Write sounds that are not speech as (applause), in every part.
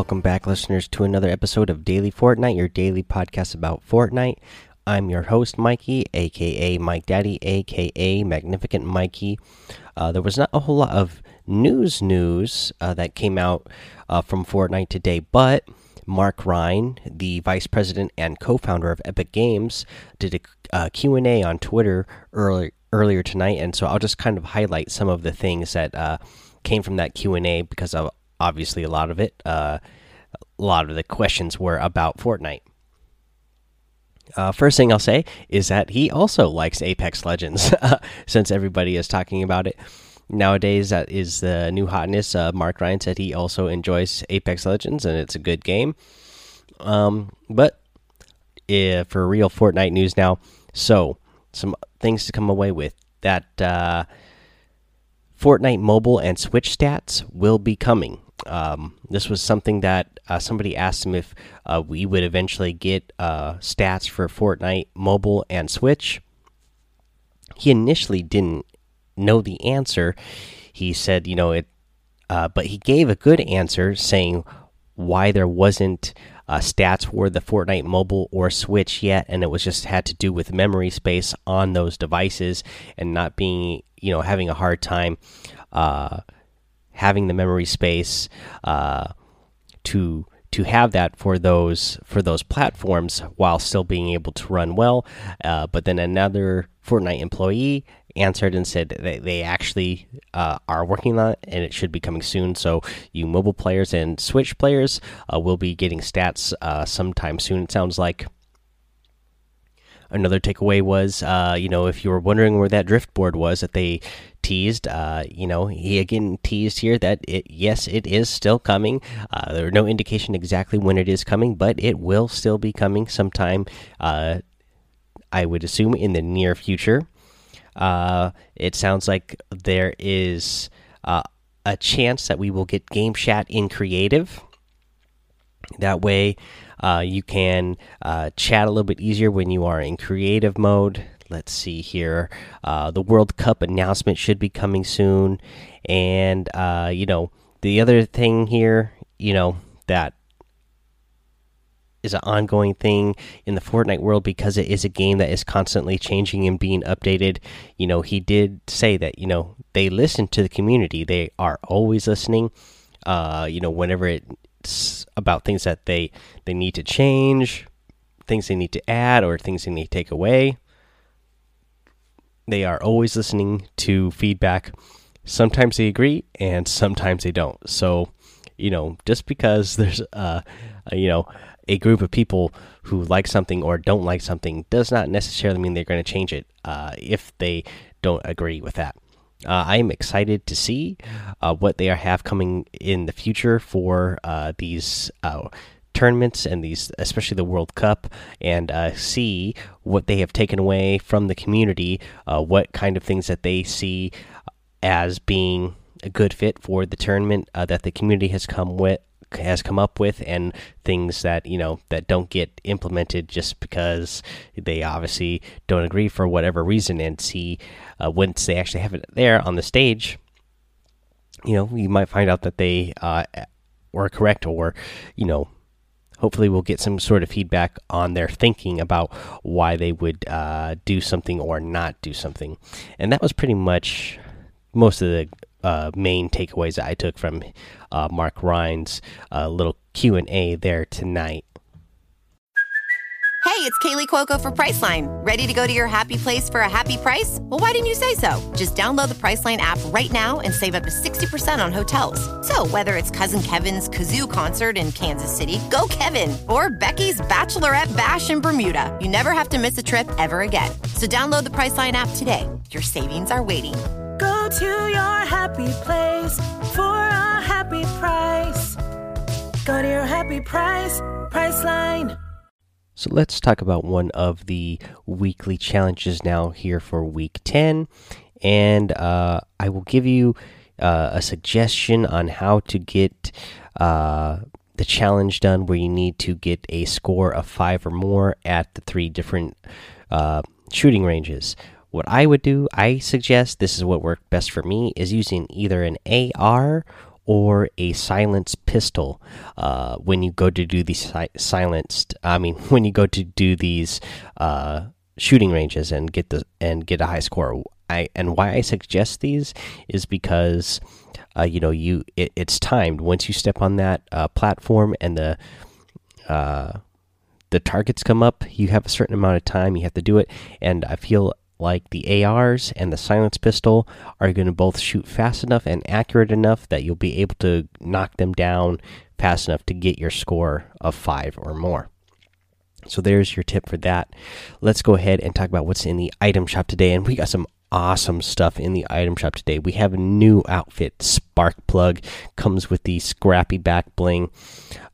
Welcome back, listeners, to another episode of Daily Fortnite, your daily podcast about Fortnite. I'm your host, Mikey, aka Mike Daddy, aka Magnificent Mikey. Uh, there was not a whole lot of news news uh, that came out uh, from Fortnite today, but Mark Rein, the vice president and co-founder of Epic Games, did a uh, Q&A on Twitter earlier earlier tonight, and so I'll just kind of highlight some of the things that uh, came from that Q&A because of obviously a lot of it, uh, a lot of the questions were about Fortnite. Uh, first thing I'll say is that he also likes Apex Legends, (laughs) since everybody is talking about it nowadays. That is the new hotness. Uh, Mark Rein said he also enjoys Apex Legends and it's a good game. Um, but if, for real Fortnite news now, so some things to come away with that uh, Fortnite mobile and Switch stats will be coming. Um, this was something that uh, somebody asked him if uh, we would eventually get uh, stats for Fortnite mobile and Switch. He initially didn't know the answer. He said, you know, it, uh, but he gave a good answer saying why there wasn't uh, stats for the Fortnite mobile or Switch yet, and it was just had to do with memory space on those devices and not being, you know, having a hard time uh, having the memory space uh, to to have that for those for those platforms while still being able to run well. Uh, but then another Fortnite employee answered and said they, they actually uh, are working on it and it should be coming soon. So you mobile players and Switch players uh, will be getting stats uh, sometime soon. It sounds like. Another takeaway was, uh, you know, if you were wondering where that drift board was that they teased, uh, you know, he again teased here that it, yes, it is still coming. Uh, there are no indication exactly when it is coming, but it will still be coming sometime. Uh, I would assume in the near future. Uh, it sounds like there is uh, a chance that we will get game chat in creative. That way, uh, you can uh, chat a little bit easier when you are in creative mode. Let's see here. Uh, the World Cup announcement should be coming soon. And, uh, you know, the other thing here, you know, that is an ongoing thing in the Fortnite world because it is a game that is constantly changing and being updated. You know, he did say that, you know, they listen to the community. They are always listening. Uh, you know, whenever it's about things that they they need to change, things they need to add or things they need to take away. They are always listening to feedback. Sometimes they agree and sometimes they don't. So, you know, just because (laughs) there's uh, you know, a group of people who like something or don't like something does not necessarily mean they're going to change it uh, if they don't agree with that. Uh, I am excited to see uh, what they have coming in the future for uh, these uh, tournaments and these, especially the World Cup, and uh, see what they have taken away from the community. what kind of things that they see as being a good fit for the tournament that the community has come with has come up with and things that you know that don't get implemented just because they obviously don't agree for whatever reason. And see uh, once they actually have it there on the stage you know you might find out that they uh, were correct or you know hopefully we'll get some sort of feedback on their thinking about why they would uh, do something or not do something. And that was pretty much most of the uh, main takeaways that I took from uh, Mark Rein's uh, little Q and A there tonight. Hey, it's Kaley Cuoco for Priceline. Ready to go to your happy place for a happy price? Well, why didn't you say so? Just download the Priceline app right now and save up to sixty percent on hotels. So whether it's Cousin Kevin's kazoo concert in Kansas City, go Kevin, or Becky's bachelorette bash in Bermuda, you never have to miss a trip ever again. So download the Priceline app today. Your savings are waiting to your happy place for a happy price. Go to your happy price, Priceline. So let's talk about one of the weekly challenges now here for week 10. And uh, I will give you uh, a suggestion on how to get uh, the challenge done where you need to get a score of five or more at the three different uh, shooting ranges. What I would do, I suggest this is what worked best for me, is using either an AR or a silenced pistol uh, when you go to do these si silenced. I mean, (laughs) when you go to do these uh, shooting ranges and get the and get a high score. I and why I suggest these is because uh, you know you it, it's timed once you step on that uh, platform and the uh, the targets come up. You have a certain amount of time you have to do it, and I feel like the ARs and the silence pistol are going to both shoot fast enough and accurate enough that you'll be able to knock them down fast enough to get your score of five or more. So there's your tip for that. Let's go ahead and talk about what's in the item shop today. And we got some awesome stuff in the item shop today. We have a new outfit, Spark Plug, comes with the scrappy back bling.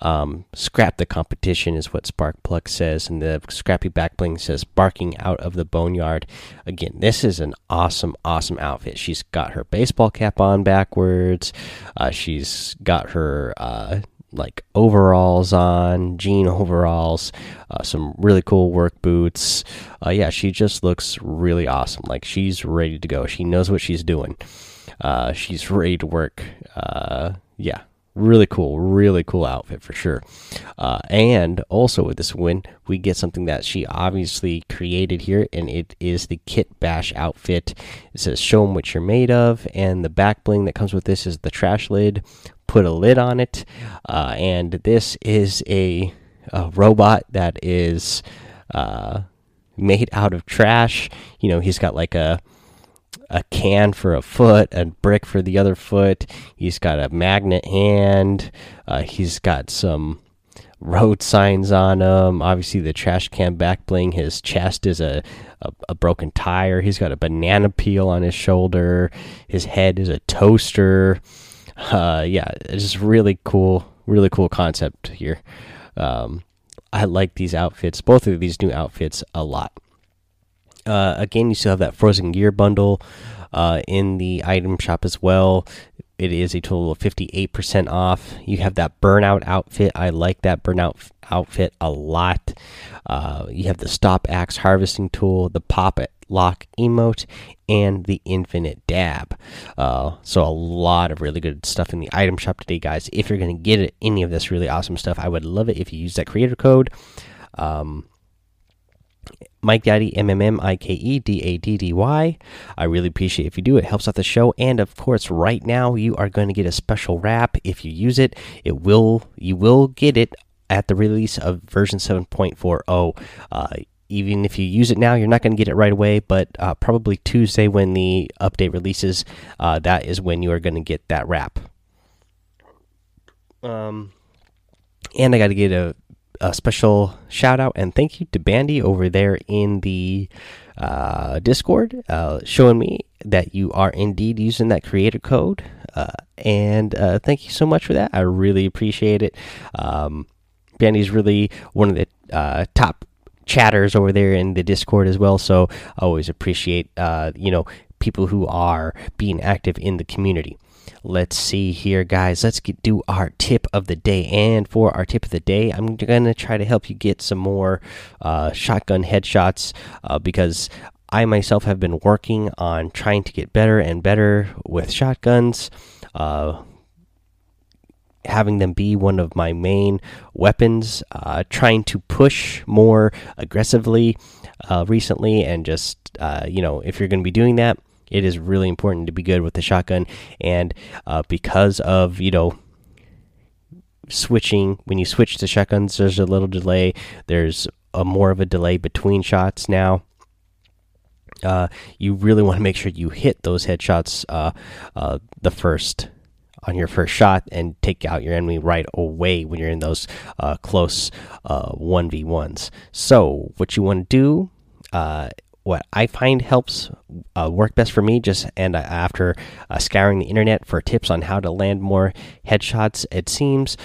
Um, scrap the competition is what Spark Plug says, and the scrappy back bling says barking out of the boneyard. Again, this is an awesome, awesome outfit. She's got her baseball cap on backwards. Uh, she's got her uh, like overalls on, jean overalls, uh, some really cool work boots. Uh, yeah, she just looks really awesome. Like she's ready to go. She knows what she's doing. Uh, she's ready to work. Uh, yeah, really cool, really cool outfit for sure. Uh, and also with this win, we get something that she obviously created here, and it is the Kit Bash outfit. It says "Show them what you're made of," and the back bling that comes with this is the trash lid put a lid on it. Uh, and this is a, a, robot that is uh, made out of trash. You know, he's got like a a can for a foot, a brick for the other foot. He's got a magnet hand. Uh, he's got some road signs on him. Obviously, the trash can back bling. His chest is a, a, a broken tire. He's got a banana peel on his shoulder. His head is a toaster uh, yeah, it's just really cool, really cool concept here. Um, I like these outfits, both of these new outfits, a lot. Uh, again, you still have that Frozen Gear bundle uh, in the item shop as well. It is a total of 58% off. You have that burnout outfit. I like that burnout outfit a lot. Uh, you have the stop axe harvesting tool, the pop it lock emote, and the infinite dab. Uh, so a lot of really good stuff in the item shop today, guys. If you're going to get any of this really awesome stuff, I would love it if you use that creator code. Um, Mike Daddy M M M I K E D A D D Y. I really appreciate if you do. It helps out the show, and of course, right now you are going to get a special wrap if you use it. It will you will get it at the release of version 7.40. Uh, even if you use it now, you're not going to get it right away, but uh, probably Tuesday when the update releases, uh, that is when you are going to get that wrap. Um, and I got to get a, a, special shout out and thank you to Bandy over there in the uh, Discord, uh, showing me that you are indeed using that creator code. Uh, and uh, thank you so much for that. I really appreciate it. Um, Bandy's really one of the top chatters over there in the Discord as well. So I always appreciate uh, you know people who are being active in the community. Let's see here, guys. Let's get, do our tip of the day. And for our tip of the day, I'm to try to help you get some more uh, shotgun headshots uh, because I myself have been working on trying to get better and better with shotguns. Uh, having them be one of my main weapons, uh, trying to push more aggressively uh, recently, and just uh, you know, if you're going to be doing that, it is really important to be good with the shotgun. And uh, because of you know switching, when you switch to shotguns, there's a little delay. There's a more of a delay between shots now. Uh, you really want to make sure you hit those headshots uh, uh, the first on your first shot and take out your enemy right away when you're in those uh, close uh, one v ones. So what you want to do, uh, what I find helps uh, work best for me, just and after uh, scouring the internet for tips on how to land more headshots, it seems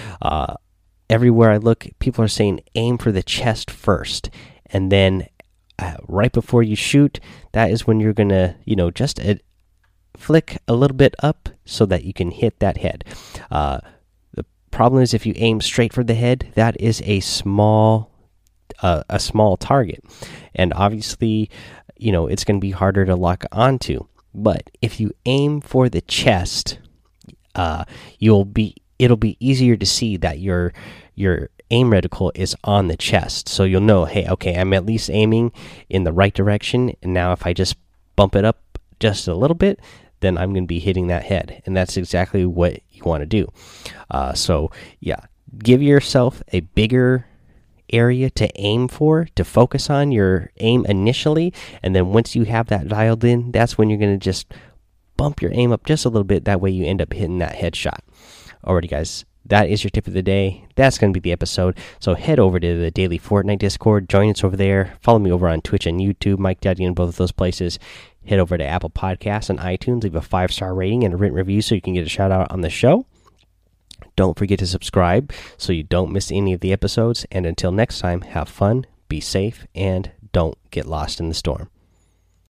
everywhere I look, people are saying aim for the chest first, and then uh, right before you shoot, that is when you're gonna, you know, just flick a little bit up so that you can hit that head. Uh, the problem is if you aim straight for the head, that is a small uh, a small target, and obviously, you know it's going to be harder to lock onto. But if you aim for the chest, uh, you'll be it'll be easier to see that your your aim reticle is on the chest. So you'll know, hey, okay, I'm at least aiming in the right direction. And now if I just bump it up just a little bit, then I'm going to be hitting that head. And that's exactly what you want to do. Uh, so, yeah, give yourself a bigger area to aim for, to focus on your aim initially. And then once you have that dialed in, that's when you're going to just bump your aim up just a little bit. That way you end up hitting that headshot. Alrighty, guys that is your tip of the day. That's going to be the episode. So head over to the daily Fortnite Discord, join us over there. Follow me over on Twitch and YouTube, Mike Daddy in both of those places. Head over to Apple Podcasts and iTunes, leave a five star rating and a written review so you can get a shout out on the show. Don't forget to subscribe so you don't miss any of the episodes. And until next time, have fun, be safe, and don't get lost in the storm.